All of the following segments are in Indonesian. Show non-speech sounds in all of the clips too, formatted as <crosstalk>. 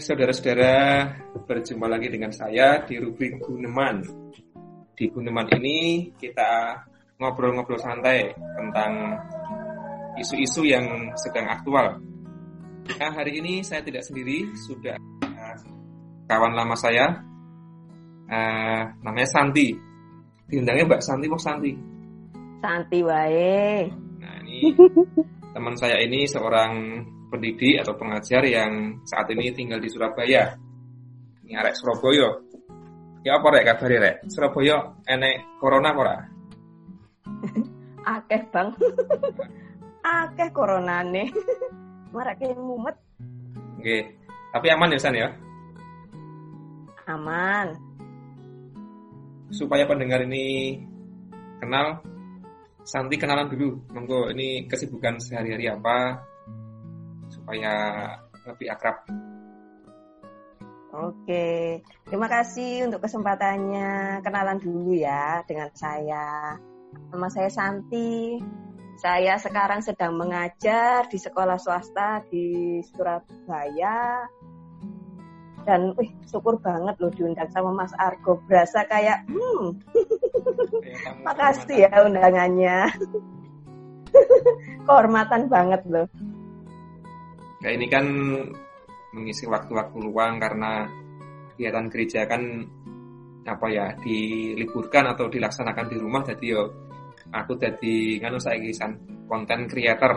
Saudara-saudara, berjumpa lagi dengan saya di rubrik Guneman. Di Guneman ini kita ngobrol-ngobrol santai tentang isu-isu yang sedang aktual. Nah, hari ini saya tidak sendiri, sudah uh, kawan lama saya, uh, namanya Santi. Diundangnya Mbak Santi, Mbak Santi. Santi wae. Nah, ini teman saya ini seorang pendidik atau pengajar yang saat ini tinggal di Surabaya. Ini arek Surabaya. Ya apa rek kabar rek? Surabaya enek corona ora? <laughs> Akeh bang. <laughs> Akeh coronane. <laughs> Marake mumet. Oke. Tapi aman ya San ya? Aman. Supaya pendengar ini kenal Santi kenalan dulu. Monggo ini kesibukan sehari-hari apa? Supaya lebih akrab. Oke, terima kasih untuk kesempatannya. Kenalan dulu ya dengan saya. Nama saya Santi. Saya sekarang sedang mengajar di sekolah swasta di Surabaya. Dan wih, syukur banget loh diundang sama Mas Argo. Berasa kayak, hmm, <laughs> makasih ya undangannya. <laughs> Kehormatan banget loh. Nah ini kan mengisi waktu-waktu luang karena kegiatan gereja kan apa ya diliburkan atau dilaksanakan di rumah jadi yo aku jadi nganu saya kisan konten creator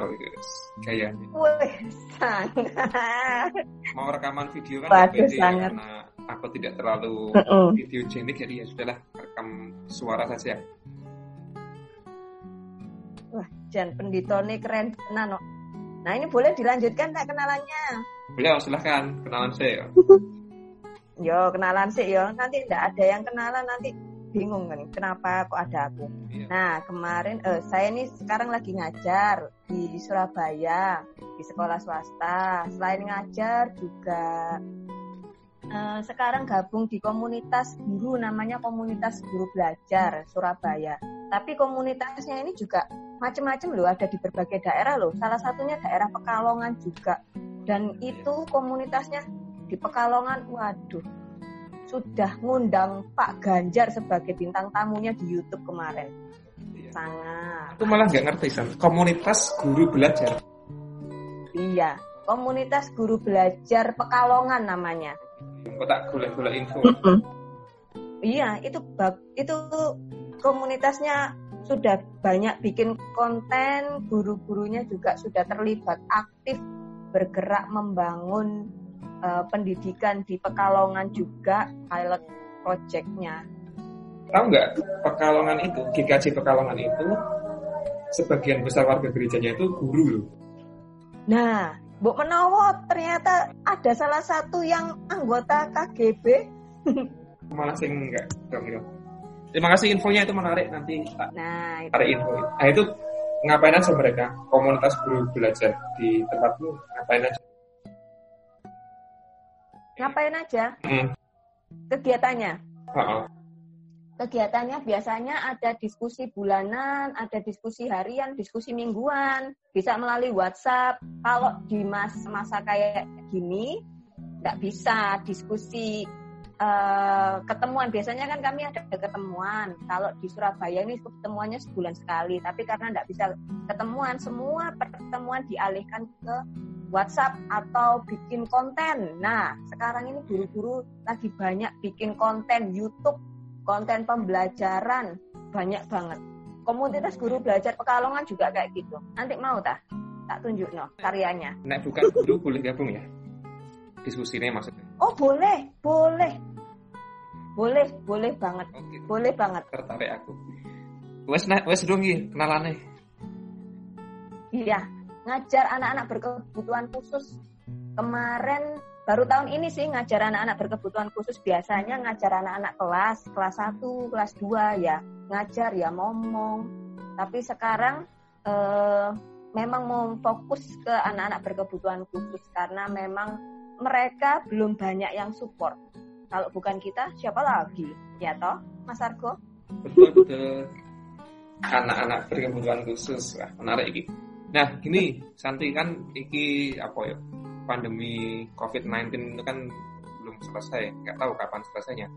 kayak Wih, mau rekaman video kan Waduh, sangat. karena aku tidak terlalu uh -uh. videogenik jadi ya sudahlah rekam suara saja wah Jan penditone keren tenan no. Nah ini boleh dilanjutkan tak kenalannya? Boleh, silahkan kenalan saya. <laughs> yo kenalan sih yo, nanti tidak ada yang kenalan nanti bingung kan kenapa kok ada aku. Iya. Nah kemarin eh, saya ini sekarang lagi ngajar di Surabaya di sekolah swasta. Selain ngajar juga eh, sekarang gabung di komunitas guru namanya komunitas guru belajar Surabaya. Tapi komunitasnya ini juga macam-macam loh ada di berbagai daerah loh. Salah satunya daerah Pekalongan juga. Dan itu komunitasnya di Pekalongan waduh sudah ngundang Pak Ganjar sebagai bintang tamunya di YouTube kemarin. Iya. sangat. Aku malah nggak ngerti san komunitas guru belajar. Iya komunitas guru belajar Pekalongan namanya. Kok tak gula-gula info? Iya itu itu komunitasnya sudah banyak bikin konten, guru-gurunya juga sudah terlibat aktif bergerak membangun uh, pendidikan di Pekalongan juga pilot projectnya. Tahu nggak Pekalongan itu, GKJ Pekalongan itu sebagian besar warga gerejanya itu guru loh. Nah, Bu Menowo ternyata ada salah satu yang anggota KGB. <laughs> Malah sih enggak dong. Terima kasih infonya itu menarik nanti nah, itu. info. Nah itu ngapain aja mereka komunitas guru belajar di tempatmu ngapain aja? Ngapain aja? Hmm. Kegiatannya? Uh -uh. Kegiatannya biasanya ada diskusi bulanan, ada diskusi harian, diskusi mingguan, bisa melalui WhatsApp. Kalau di masa-masa kayak gini, nggak bisa diskusi uh, ketemuan. Biasanya kan kami ada ketemuan. Kalau di Surabaya ini ketemuannya sebulan sekali. Tapi karena tidak bisa ketemuan semua pertemuan dialihkan ke WhatsApp atau bikin konten. Nah sekarang ini guru-guru lagi banyak bikin konten YouTube konten pembelajaran. Banyak banget. Komunitas guru belajar Pekalongan juga kayak gitu. Nanti mau tak tak tunjuk no karyanya. Nah bukan guru boleh gabung ya? Diskusinya maksudnya? Oh boleh, boleh, boleh, boleh banget, okay. boleh banget. Tertarik aku. Wes wes dong kenalane. Iya, ngajar anak-anak berkebutuhan khusus. Kemarin baru tahun ini sih ngajar anak-anak berkebutuhan khusus biasanya ngajar anak-anak kelas kelas 1, kelas 2 ya. Ngajar ya ngomong. Tapi sekarang eh, memang mau fokus ke anak-anak berkebutuhan khusus karena memang mereka belum banyak yang support. Kalau bukan kita, siapa lagi? Ya toh, Mas Argo? Betul, betul. Anak-anak berkebutuhan khusus. Wah, menarik ini. Nah, gini, Santi kan iki apa ya? pandemi COVID-19 itu kan belum selesai, nggak tahu kapan selesainya.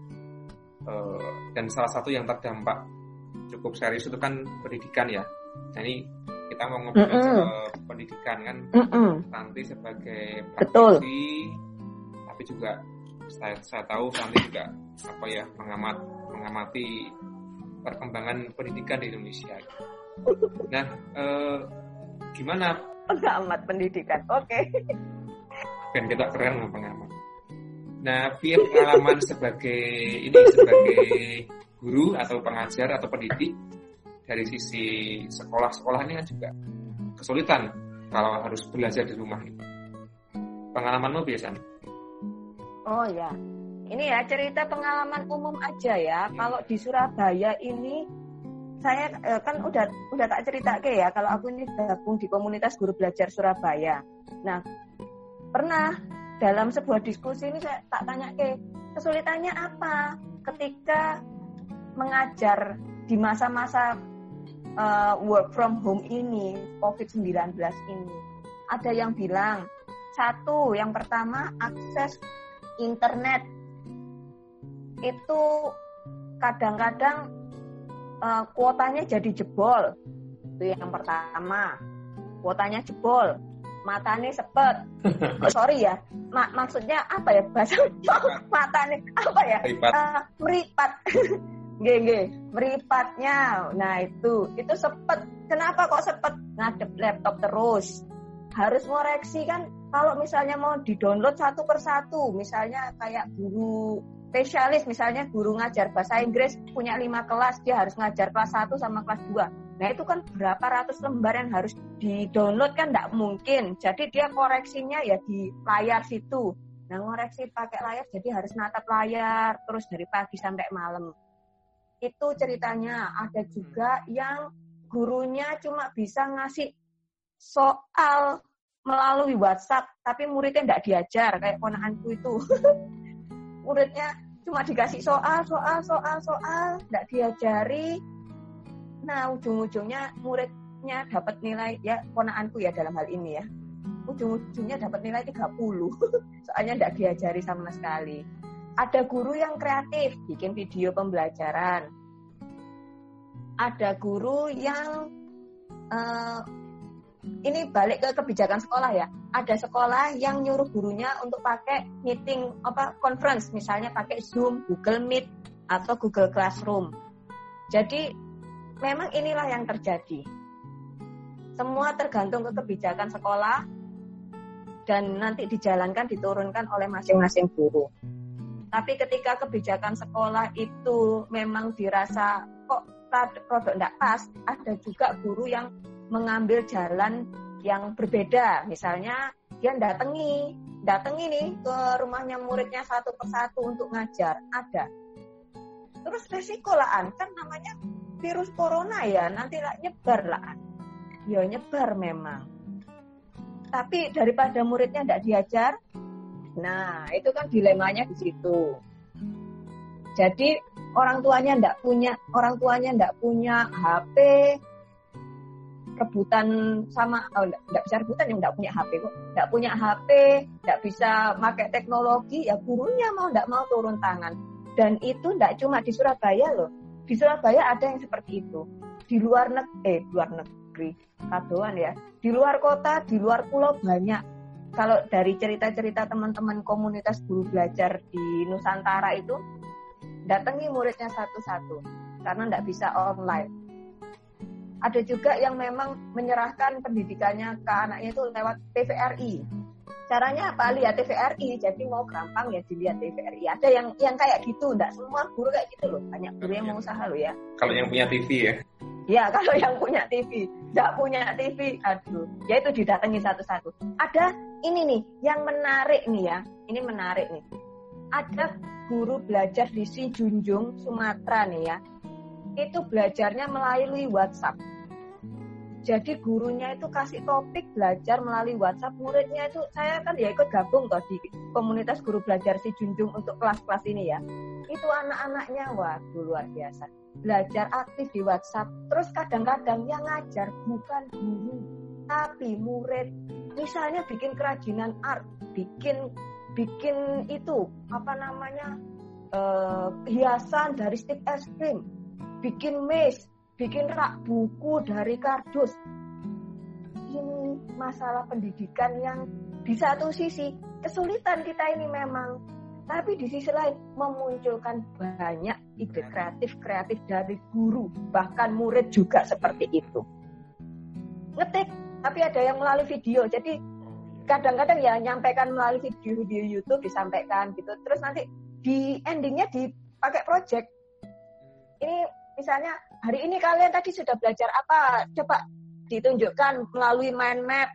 Uh, dan salah satu yang terdampak cukup serius itu kan pendidikan ya. Jadi kita mau ngobrol mm -mm. soal pendidikan kan, mm -mm. nanti sebagai praktisi, tapi juga saya, saya tahu nanti juga apa ya mengamat mengamati perkembangan pendidikan di Indonesia. Nah, eh, gimana? Pengamat pendidikan, oke. Okay. Kan kita keren pengamat. Nah, via pengalaman sebagai ini sebagai guru atau pengajar atau pendidik dari sisi sekolah-sekolah ini kan juga kesulitan kalau harus belajar di rumah. Pengalamanmu biasanya? Oh ya, ini ya cerita pengalaman umum aja ya. Kalau di Surabaya ini saya eh, kan udah udah tak cerita ke ya kalau aku ini gabung di komunitas guru belajar Surabaya. Nah, pernah dalam sebuah diskusi ini saya tak tanya ke kesulitannya apa ketika mengajar di masa-masa uh, work from home ini, COVID-19 ini. Ada yang bilang, satu, yang pertama akses internet itu kadang-kadang uh, kuotanya jadi jebol. Itu yang pertama. Kuotanya jebol. Matanya sepet. Oh, <laughs> sorry ya. Ma maksudnya apa ya bahasa <laughs> matanya apa ya? Meripat. Uh, meripat. <laughs> Gege, meripatnya. Nah, itu itu sepet. Kenapa kok sepet? Ngadep laptop terus. Harus ngoreksi kan kalau misalnya mau di-download satu persatu, misalnya kayak guru spesialis misalnya guru ngajar bahasa Inggris punya lima kelas dia harus ngajar kelas 1 sama kelas 2 nah itu kan berapa ratus lembar yang harus di download kan tidak mungkin jadi dia koreksinya ya di layar situ nah ngoreksi pakai layar jadi harus natap layar terus dari pagi sampai malam itu ceritanya ada juga yang gurunya cuma bisa ngasih soal melalui WhatsApp tapi muridnya tidak diajar kayak ponakanku itu <laughs> muridnya cuma dikasih soal, soal, soal, soal, tidak diajari. Nah, ujung-ujungnya muridnya dapat nilai, ya ponaanku ya dalam hal ini ya, ujung-ujungnya dapat nilai 30. <laughs> Soalnya tidak diajari sama sekali. Ada guru yang kreatif, bikin video pembelajaran. Ada guru yang uh, ini balik ke kebijakan sekolah ya. Ada sekolah yang nyuruh gurunya untuk pakai meeting apa conference, misalnya pakai Zoom, Google Meet atau Google Classroom. Jadi memang inilah yang terjadi. Semua tergantung ke kebijakan sekolah dan nanti dijalankan diturunkan oleh masing-masing guru. Tapi ketika kebijakan sekolah itu memang dirasa kok produk tidak pas, ada juga guru yang mengambil jalan yang berbeda. Misalnya dia datangi, datangi nih ke rumahnya muridnya satu persatu untuk ngajar. Ada. Terus resiko lah kan namanya virus corona ya, nanti lah nyebar lah. Ya nyebar memang. Tapi daripada muridnya tidak diajar, nah itu kan dilemanya di situ. Jadi orang tuanya tidak punya, orang tuanya tidak punya HP, rebutan sama oh, bisa rebutan yang nggak punya HP kok. Nggak punya HP nggak bisa pakai teknologi ya gurunya mau nggak mau turun tangan. Dan itu nggak cuma di Surabaya loh. Di Surabaya ada yang seperti itu. Di luar negeri eh luar negeri kadoan ya. Di luar kota di luar pulau banyak kalau dari cerita-cerita teman-teman komunitas guru belajar di Nusantara itu datangi muridnya satu-satu karena nggak bisa online ada juga yang memang menyerahkan pendidikannya ke anaknya itu lewat TVRI. Caranya apa? Lihat TVRI. Jadi mau gampang ya dilihat TVRI. Ada yang yang kayak gitu, enggak semua guru kayak gitu loh. Banyak guru yang mau usaha loh ya. Kalau yang punya TV ya? Ya, <laughs> kalau yang punya TV. Enggak punya TV, aduh. Ya itu didatangi satu-satu. Ada ini nih, yang menarik nih ya. Ini menarik nih. Ada guru belajar di Sijunjung, Sumatera nih ya. Itu belajarnya melalui WhatsApp jadi gurunya itu kasih topik belajar melalui WhatsApp. Muridnya itu saya kan ya ikut gabung kok di komunitas guru belajar si Junjung untuk kelas-kelas ini ya. Itu anak-anaknya wah luar biasa. Belajar aktif di WhatsApp. Terus kadang-kadang yang ngajar bukan guru Tapi murid. Misalnya bikin kerajinan art, bikin bikin itu apa namanya uh, hiasan dari stick es krim, bikin maze, bikin rak buku dari kardus. Ini masalah pendidikan yang di satu sisi kesulitan kita ini memang tapi di sisi lain memunculkan banyak ide kreatif-kreatif dari guru, bahkan murid juga seperti itu. Ngetik, tapi ada yang melalui video. Jadi kadang-kadang ya nyampaikan melalui video-video YouTube disampaikan gitu. Terus nanti di endingnya dipakai project. Ini misalnya hari ini kalian tadi sudah belajar apa? Coba ditunjukkan melalui mind map.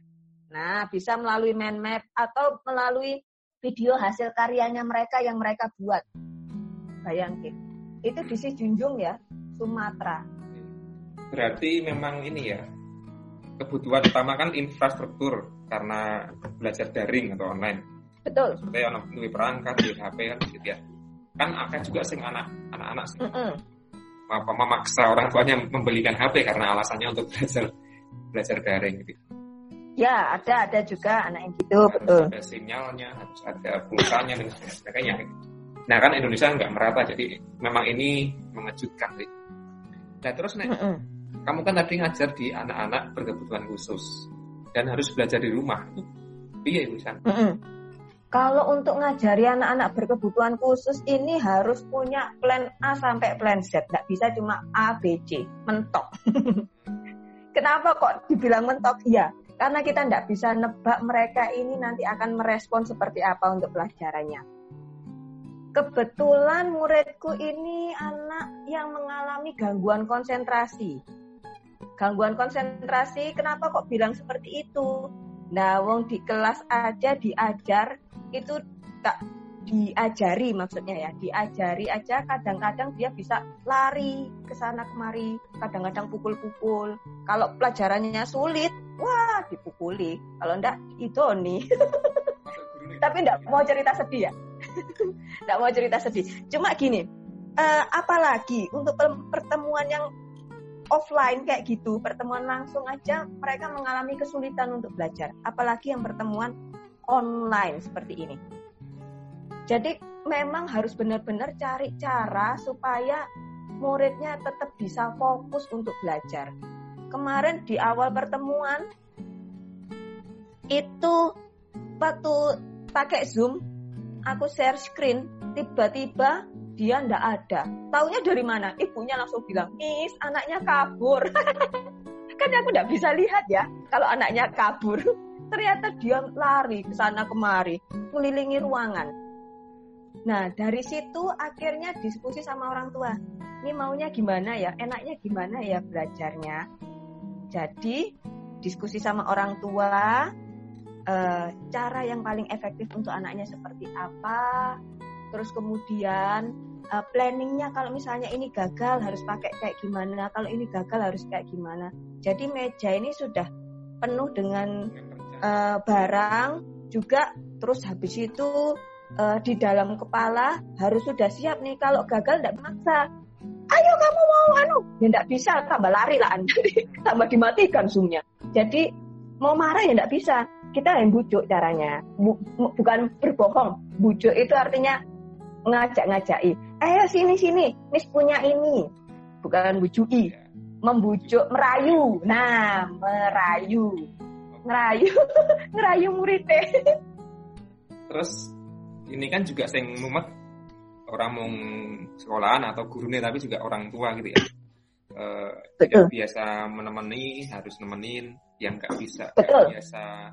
Nah, bisa melalui mind map atau melalui video hasil karyanya mereka yang mereka buat. Bayangin. Itu di Junjung ya, Sumatera. Berarti memang ini ya, kebutuhan utama kan infrastruktur karena belajar daring atau online. Betul. Seperti anak perangkat di HP kan gitu ya. Kan akan juga sing anak anak-anak. Mm -mm. Memaksa orang tuanya membelikan HP karena alasannya untuk belajar belajar daring gitu. Ya, ada ada juga anak yang gitu, harus betul. Ada sinyalnya, harus ada pulsanya dan sebagainya. Nah kan Indonesia nggak merata, jadi memang ini mengejutkan. Sih. Nah terus nih, mm -mm. kamu kan tadi ngajar di anak-anak berkebutuhan khusus dan harus belajar di rumah. Iya, Ibu Mm -mm. Kalau untuk ngajari anak-anak berkebutuhan khusus ini harus punya plan A sampai plan Z, nggak bisa cuma A, B, C, mentok. <laughs> Kenapa kok dibilang mentok? Iya, karena kita tidak bisa nebak mereka ini nanti akan merespon seperti apa untuk pelajarannya. Kebetulan muridku ini anak yang mengalami gangguan konsentrasi. Gangguan konsentrasi, kenapa kok bilang seperti itu? Nah, wong di kelas aja diajar itu tak diajari maksudnya ya. Diajari aja kadang-kadang dia bisa lari ke sana kemari kadang-kadang pukul-pukul. Kalau pelajarannya sulit wah dipukuli. Kalau enggak nih <laughs> tapi enggak mau cerita sedih ya. <laughs> Enggak mau cerita sedih. Cuma gini uh, apalagi untuk pertemuan yang offline kayak gitu pertemuan langsung aja mereka mengalami kesulitan untuk belajar. Apalagi yang pertemuan online seperti ini jadi memang harus benar-benar cari cara supaya muridnya tetap bisa fokus untuk belajar. Kemarin di awal pertemuan itu waktu pakai Zoom, aku share screen, tiba-tiba dia ndak ada. Taunya dari mana? Ibunya langsung bilang, Miss, anaknya kabur. <laughs> kan aku ndak bisa lihat ya kalau anaknya kabur. Ternyata dia lari ke sana kemari, mengelilingi ruangan. Nah, dari situ akhirnya diskusi sama orang tua. Ini maunya gimana ya? Enaknya gimana ya belajarnya? Jadi, diskusi sama orang tua, e, cara yang paling efektif untuk anaknya seperti apa? Terus kemudian e, planningnya kalau misalnya ini gagal harus pakai kayak gimana? Kalau ini gagal harus kayak gimana? Jadi meja ini sudah penuh dengan e, barang juga. Terus habis itu uh, di dalam kepala harus sudah siap nih kalau gagal tidak maksa. Ayo kamu mau anu ya tidak bisa tambah lari lah <laughs> tambah dimatikan zoomnya jadi mau marah ya tidak bisa. Kita yang bujuk caranya. Bu, bukan berbohong. Bujuk itu artinya ngajak-ngajai ayo sini sini mis punya ini. Bukan bujui. Membujuk merayu. Nah merayu ngerayu <laughs> ngerayu muridnya terus ini kan juga sing mumet orang mau sekolahan atau gurunya tapi juga orang tua gitu ya. Uh, yang biasa menemani harus nemenin, yang nggak bisa Betul. biasa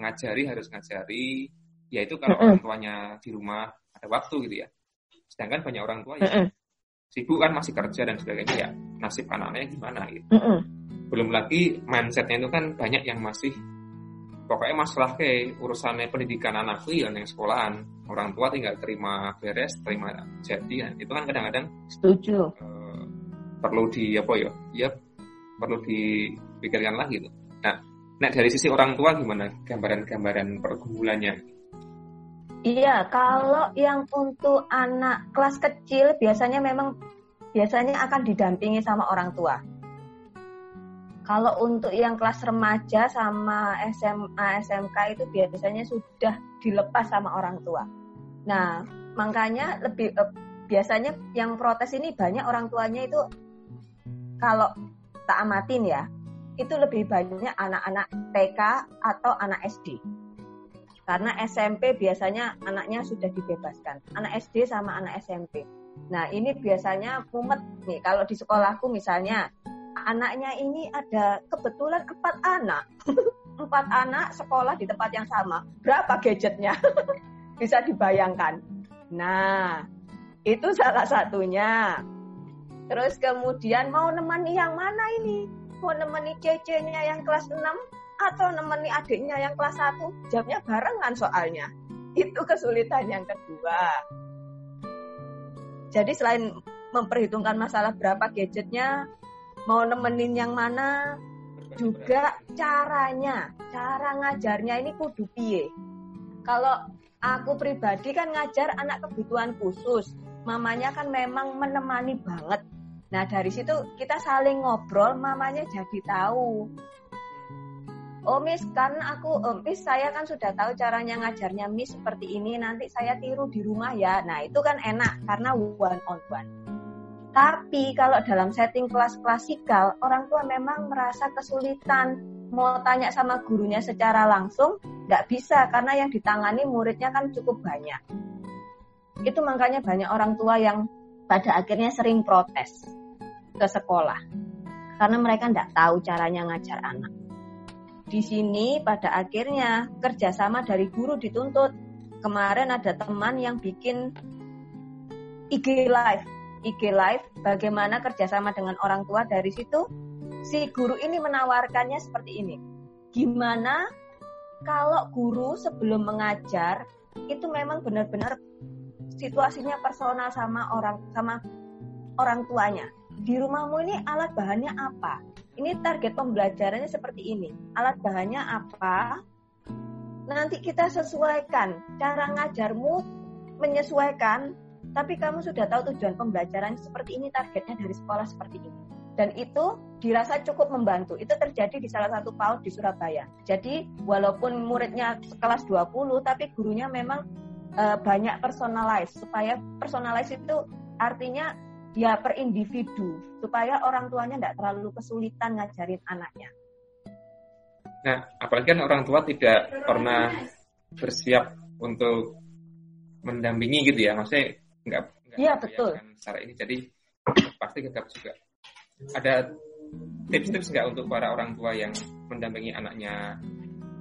ngajari harus ngajari. Yaitu kalau mm orang tuanya di rumah ada waktu gitu ya. Sedangkan banyak orang tua yang sibuk kan masih kerja dan sebagainya ya nasib anaknya gimana gitu. Belum lagi mindsetnya itu kan banyak yang masih pokoknya masalah ke urusannya pendidikan anakku ya yang sekolahan. Orang tua tinggal terima beres terima jadi ya. itu kan kadang-kadang setuju. uh, perlu di apa ya ya perlu dipikirkan lagi tuh. Nah nah dari sisi orang tua gimana gambaran-gambaran pergumulannya? Iya kalau yang untuk anak kelas kecil biasanya memang biasanya akan didampingi sama orang tua Kalau untuk yang kelas remaja sama SMA, SMK itu biasanya sudah dilepas sama orang tua. Nah, makanya lebih eh, biasanya yang protes ini banyak orang tuanya itu kalau tak amatin ya, itu lebih banyak anak-anak TK atau anak SD. Karena SMP biasanya anaknya sudah dibebaskan. Anak SD sama anak SMP. Nah, ini biasanya mumet nih. Kalau di sekolahku misalnya, anaknya ini ada kebetulan empat anak. <laughs> empat anak sekolah di tempat yang sama. Berapa gadgetnya? <laughs> Bisa dibayangkan. Nah, itu salah satunya. Terus kemudian mau nemani yang mana ini? Mau nemani cece-nya yang kelas 6 atau nemani adiknya yang kelas 1? Jamnya barengan soalnya. Itu kesulitan yang kedua. Jadi selain memperhitungkan masalah berapa gadgetnya, mau nemenin yang mana, juga caranya, cara ngajarnya ini kudu piye. Kalau aku pribadi kan ngajar anak kebutuhan khusus, mamanya kan memang menemani banget. Nah dari situ kita saling ngobrol, mamanya jadi tahu. Oh Miss, kan aku, oh, Miss saya kan sudah tahu caranya ngajarnya Miss seperti ini, nanti saya tiru di rumah ya. Nah itu kan enak karena one on one. Tapi kalau dalam setting kelas klasikal, orang tua memang merasa kesulitan mau tanya sama gurunya secara langsung, nggak bisa karena yang ditangani muridnya kan cukup banyak. Itu makanya banyak orang tua yang pada akhirnya sering protes ke sekolah. Karena mereka nggak tahu caranya ngajar anak. Di sini pada akhirnya kerjasama dari guru dituntut. Kemarin ada teman yang bikin IG Live IG Live bagaimana kerjasama dengan orang tua dari situ? Si guru ini menawarkannya seperti ini. Gimana kalau guru sebelum mengajar itu memang benar-benar situasinya personal sama orang sama orang tuanya. Di rumahmu ini alat bahannya apa? Ini target pembelajarannya seperti ini. Alat bahannya apa? Nanti kita sesuaikan cara ngajarmu menyesuaikan tapi kamu sudah tahu tujuan pembelajaran seperti ini, targetnya dari sekolah seperti ini. Dan itu dirasa cukup membantu. Itu terjadi di salah satu PAUD di Surabaya. Jadi walaupun muridnya sekelas 20, tapi gurunya memang e, banyak personalize. Supaya personalize itu artinya ya per individu. Supaya orang tuanya tidak terlalu kesulitan ngajarin anaknya. Nah, apalagi kan orang tua tidak pernah bersiap untuk mendampingi gitu ya. Maksudnya nggak Iya betul. Secara ini jadi pasti tetap juga ada tips-tips nggak untuk para orang tua yang mendampingi anaknya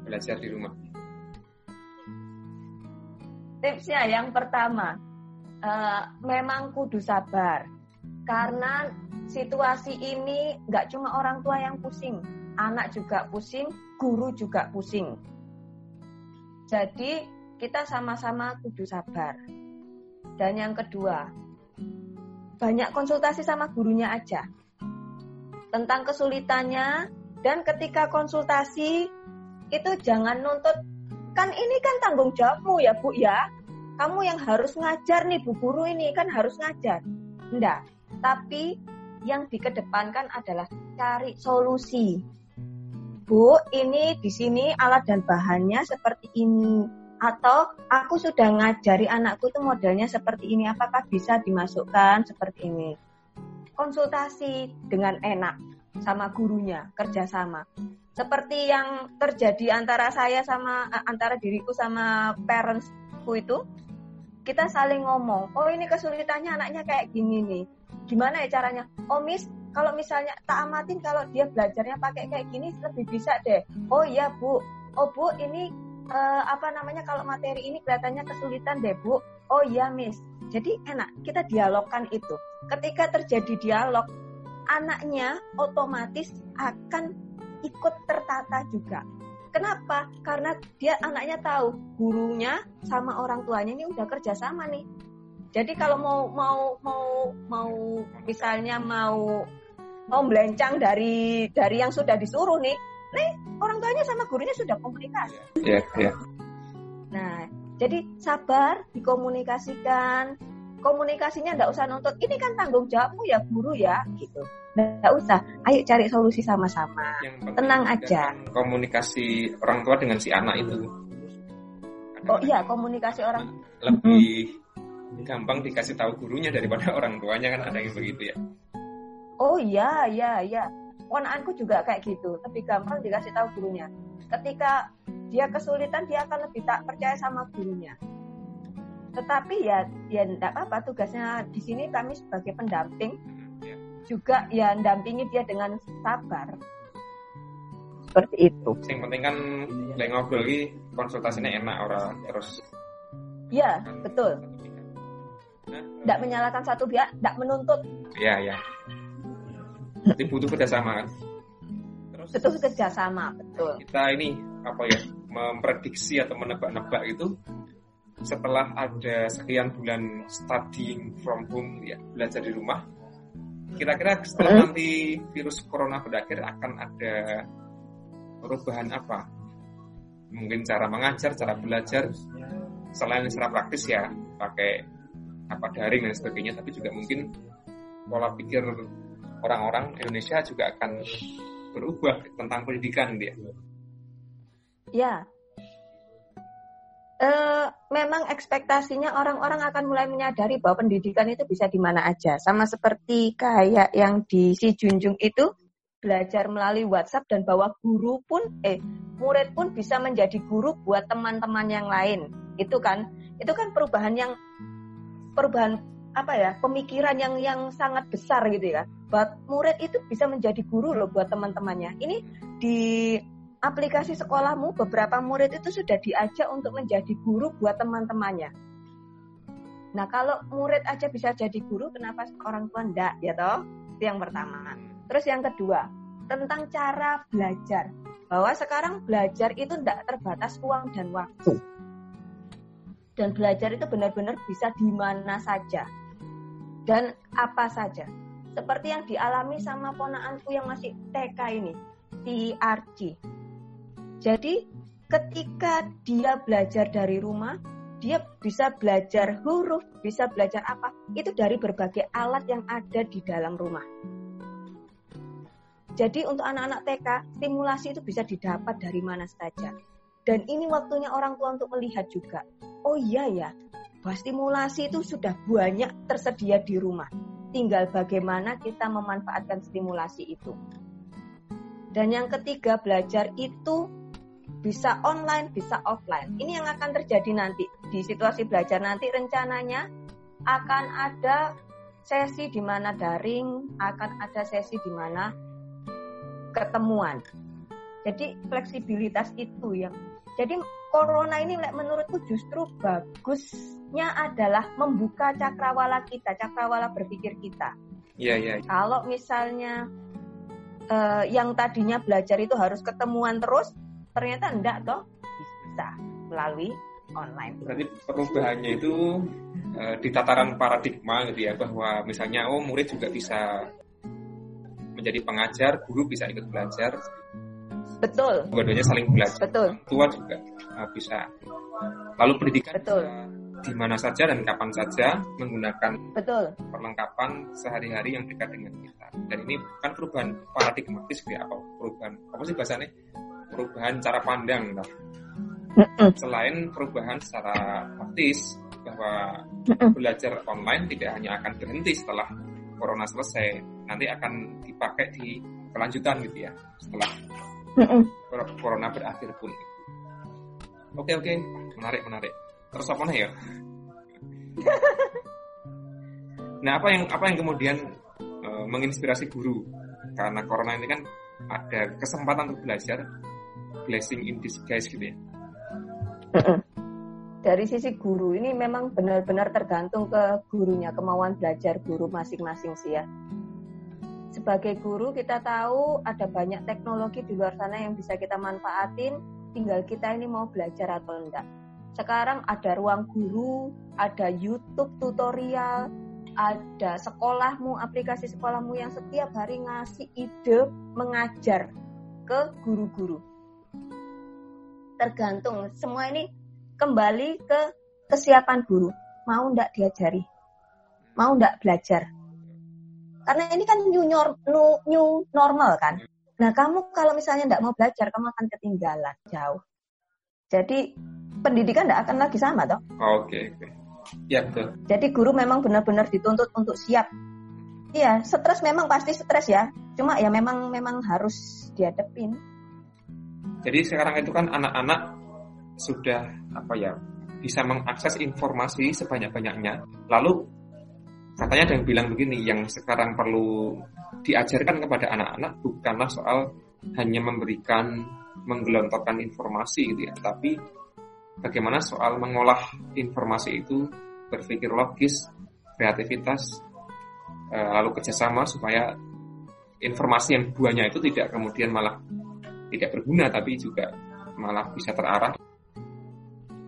belajar di rumah? Tipsnya yang pertama, uh, memang kudu sabar karena situasi ini nggak cuma orang tua yang pusing, anak juga pusing, guru juga pusing. Jadi kita sama-sama kudu sabar. Dan yang kedua, banyak konsultasi sama gurunya aja. Tentang kesulitannya dan ketika konsultasi itu jangan nuntut kan ini kan tanggung jawabmu ya Bu ya. Kamu yang harus ngajar nih Bu guru ini kan harus ngajar. Enggak, tapi yang dikedepankan adalah cari solusi. Bu, ini di sini alat dan bahannya seperti ini atau aku sudah ngajari anakku itu modelnya seperti ini apakah bisa dimasukkan seperti ini? Konsultasi dengan enak sama gurunya kerjasama. Seperti yang terjadi antara saya sama eh, antara diriku sama parentsku itu kita saling ngomong oh ini kesulitannya anaknya kayak gini nih. Gimana ya caranya? Oh miss kalau misalnya tak amatin kalau dia belajarnya pakai kayak gini lebih bisa deh. Oh iya bu. Oh bu ini uh, apa namanya kalau materi ini kelihatannya kesulitan deh Bu. Oh iya Miss. Jadi enak kita dialogkan itu. Ketika terjadi dialog, anaknya otomatis akan ikut tertata juga. Kenapa? Karena dia anaknya tahu gurunya sama orang tuanya ini udah kerja sama nih. Jadi kalau mau mau mau mau misalnya mau mau melencang dari dari yang sudah disuruh nih, nih orang tuanya sama gurunya sudah komunikasi. Iya, yeah, iya. Yeah. Nah, jadi sabar dikomunikasikan. Komunikasinya nggak usah nuntut. Ini kan tanggung jawabmu ya guru ya, gitu. nggak usah ayo cari solusi sama-sama tenang aja komunikasi orang tua dengan si anak itu oh iya komunikasi orang lebih hmm. gampang dikasih tahu gurunya daripada <laughs> orang tuanya kan ada yang begitu ya oh iya iya iya ponakanku juga kayak gitu. Lebih gampang dikasih tahu gurunya. Ketika dia kesulitan dia akan lebih tak percaya sama gurunya. Tetapi ya ya tidak apa tugasnya di sini kami sebagai pendamping. Ya. juga ya dampingi dia dengan sabar. Seperti itu. Yang penting kan lagi ngobrol lagi konsultasinya enak orang terus ya betul. tidak menyalahkan satu pihak tidak menuntut. Ya ya jadi butuh kerjasama kan terus betul kerjasama betul. kita ini apa ya memprediksi atau menebak-nebak itu setelah ada sekian bulan studying from home ya belajar di rumah kira-kira setelah hmm? nanti virus corona berakhir akan ada perubahan apa? Mungkin cara mengajar cara belajar selain secara praktis ya pakai apa daring dan sebagainya tapi juga mungkin pola pikir orang-orang Indonesia juga akan berubah tentang pendidikan dia ya uh, memang ekspektasinya orang-orang akan mulai menyadari bahwa pendidikan itu bisa di mana aja. Sama seperti kayak yang di si Junjung itu belajar melalui WhatsApp dan bahwa guru pun eh murid pun bisa menjadi guru buat teman-teman yang lain. Itu kan itu kan perubahan yang perubahan apa ya pemikiran yang yang sangat besar gitu ya. Buat murid itu bisa menjadi guru loh buat teman-temannya. Ini di aplikasi sekolahmu beberapa murid itu sudah diajak untuk menjadi guru buat teman-temannya. Nah kalau murid aja bisa jadi guru, kenapa orang tua enggak ya toh? Itu yang pertama. Terus yang kedua, tentang cara belajar. Bahwa sekarang belajar itu tidak terbatas uang dan waktu. Dan belajar itu benar-benar bisa di mana saja. Dan apa saja. Seperti yang dialami sama ponaanku yang masih TK ini, di Arci jadi ketika dia belajar dari rumah, dia bisa belajar huruf, bisa belajar apa, itu dari berbagai alat yang ada di dalam rumah. Jadi untuk anak-anak TK, stimulasi itu bisa didapat dari mana saja. Dan ini waktunya orang tua untuk melihat juga. Oh iya ya, bahwa stimulasi itu sudah banyak tersedia di rumah. Tinggal bagaimana kita memanfaatkan stimulasi itu. Dan yang ketiga, belajar itu bisa online, bisa offline. Ini yang akan terjadi nanti di situasi belajar nanti rencananya akan ada sesi di mana daring, akan ada sesi di mana ketemuan. Jadi fleksibilitas itu yang jadi corona ini menurutku justru bagusnya adalah membuka cakrawala kita, cakrawala berpikir kita. Iya, iya. Kalau misalnya uh, yang tadinya belajar itu harus ketemuan terus, ternyata enggak toh bisa melalui online. Berarti perubahannya itu uh, di tataran paradigma gitu ya bahwa misalnya oh murid juga bisa menjadi pengajar, guru bisa ikut belajar. Betul. Dua-duanya saling belajar. Betul. Tua juga uh, bisa. Lalu pendidikan Betul. Di mana saja dan kapan saja menggunakan Betul. perlengkapan sehari-hari yang dekat dengan kita. Dan ini kan perubahan paradigmatis ya apa perubahan apa sih bahasanya? perubahan cara pandang nah. selain perubahan secara praktis bahwa belajar online tidak hanya akan berhenti setelah corona selesai nanti akan dipakai di kelanjutan gitu ya setelah corona berakhir pun oke oke menarik menarik terus apa ya <laughs> nah apa yang apa yang kemudian uh, menginspirasi guru karena corona ini kan ada kesempatan untuk belajar blessing in disguise gitu ya. Dari sisi guru ini memang benar-benar tergantung ke gurunya, kemauan belajar guru masing-masing sih ya. Sebagai guru kita tahu ada banyak teknologi di luar sana yang bisa kita manfaatin, tinggal kita ini mau belajar atau enggak. Sekarang ada ruang guru, ada YouTube tutorial, ada sekolahmu, aplikasi sekolahmu yang setiap hari ngasih ide mengajar ke guru-guru tergantung semua ini kembali ke kesiapan guru mau ndak diajari mau ndak belajar Karena ini kan new, new normal kan. Nah, kamu kalau misalnya tidak mau belajar, kamu akan ketinggalan jauh. Jadi pendidikan tidak akan lagi sama, toh? Oke, oh, oke. Okay, Ya betul. Jadi guru memang benar-benar dituntut untuk siap. Iya, stres memang pasti stres ya. Cuma ya memang memang harus dihadapin. Jadi sekarang itu kan anak-anak sudah apa ya bisa mengakses informasi sebanyak-banyaknya. Lalu katanya ada yang bilang begini, yang sekarang perlu diajarkan kepada anak-anak bukanlah soal hanya memberikan menggelontorkan informasi gitu ya, tapi bagaimana soal mengolah informasi itu berpikir logis, kreativitas, eh, lalu kerjasama supaya informasi yang buahnya itu tidak kemudian malah tidak berguna tapi juga malah bisa terarah.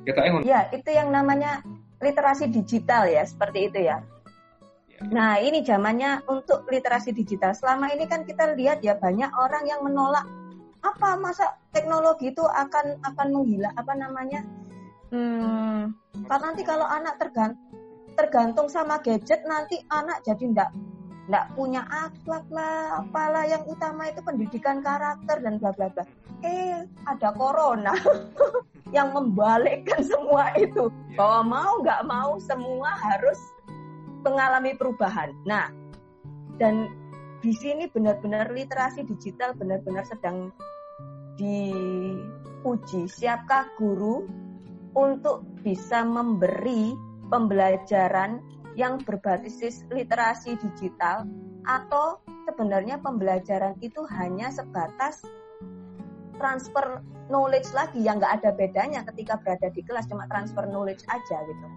Kita ingin... Ya, itu yang namanya literasi digital ya, seperti itu ya. Nah, ini zamannya untuk literasi digital. Selama ini kan kita lihat ya banyak orang yang menolak apa masa teknologi itu akan akan menggila apa namanya? Hmm, karena nanti kalau anak tergantung tergantung sama gadget nanti anak jadi ndak ndak punya akhlak lah apalah yang utama itu pendidikan karakter dan bla bla bla eh ada corona <laughs> yang membalikkan <laughs> semua itu bahwa mau nggak mau semua harus mengalami perubahan. Nah, dan di sini benar-benar literasi digital benar-benar sedang diuji. Siapkah guru untuk bisa memberi pembelajaran yang berbasis literasi digital atau sebenarnya pembelajaran itu hanya sebatas transfer knowledge lagi yang nggak ada bedanya ketika berada di kelas cuma transfer knowledge aja gitu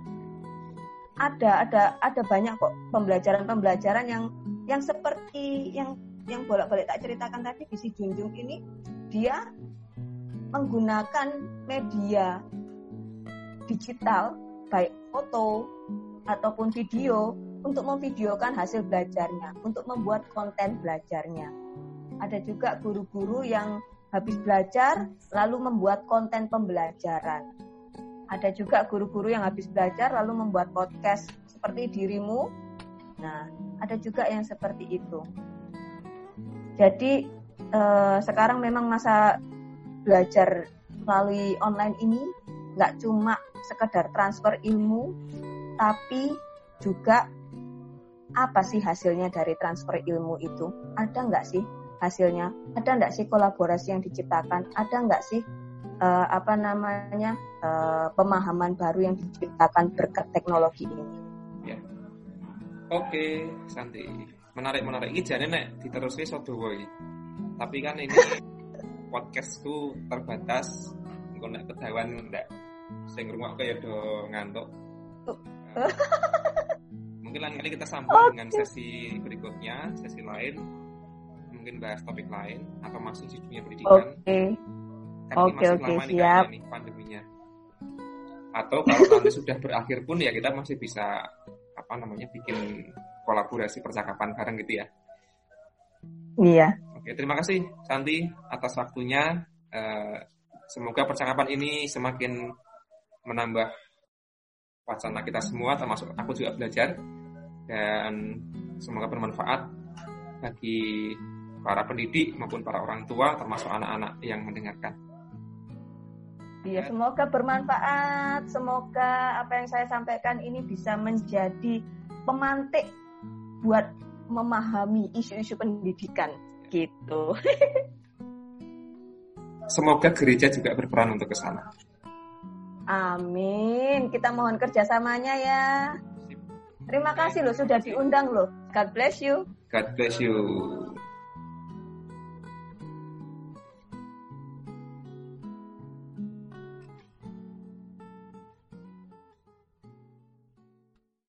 ada ada ada banyak kok pembelajaran-pembelajaran yang yang seperti yang yang bolak-balik tak ceritakan tadi di si Junjung ini dia menggunakan media digital baik foto ataupun video untuk memvideokan hasil belajarnya, untuk membuat konten belajarnya. Ada juga guru-guru yang habis belajar lalu membuat konten pembelajaran ada juga guru-guru yang habis belajar lalu membuat podcast seperti dirimu. Nah, ada juga yang seperti itu. Jadi eh, sekarang memang masa belajar melalui online ini nggak cuma sekedar transfer ilmu, tapi juga apa sih hasilnya dari transfer ilmu itu? Ada nggak sih hasilnya? Ada nggak sih kolaborasi yang diciptakan? Ada nggak sih uh, apa namanya uh, pemahaman baru yang diciptakan berkat teknologi ini. Ya. Oke, Santi. Menarik menarik. Ini jadi nek diteruskan sodo boy. Tapi kan ini <laughs> podcastku terbatas. Engko nek kedawan ndak sing ngrungok ya do ngantuk. Uh, mungkin lain kali kita sambung okay. dengan sesi berikutnya, sesi lain. Mungkin bahas topik lain atau masuk di dunia pendidikan. Oke. Okay oke oke siap. Nih pandeminya. Atau kalau nanti sudah berakhir pun ya kita masih bisa apa namanya bikin kolaborasi percakapan bareng gitu ya. Iya. Oke, terima kasih Santi atas waktunya. Uh, semoga percakapan ini semakin menambah wacana kita semua, termasuk aku juga belajar dan semoga bermanfaat bagi para pendidik maupun para orang tua, termasuk anak-anak yang mendengarkan. Iya, semoga bermanfaat. Semoga apa yang saya sampaikan ini bisa menjadi pemantik buat memahami isu-isu pendidikan gitu. <laughs> Semoga gereja juga berperan untuk ke sana. Amin. Kita mohon kerjasamanya ya. Terima kasih loh sudah diundang loh. God bless you. God bless you.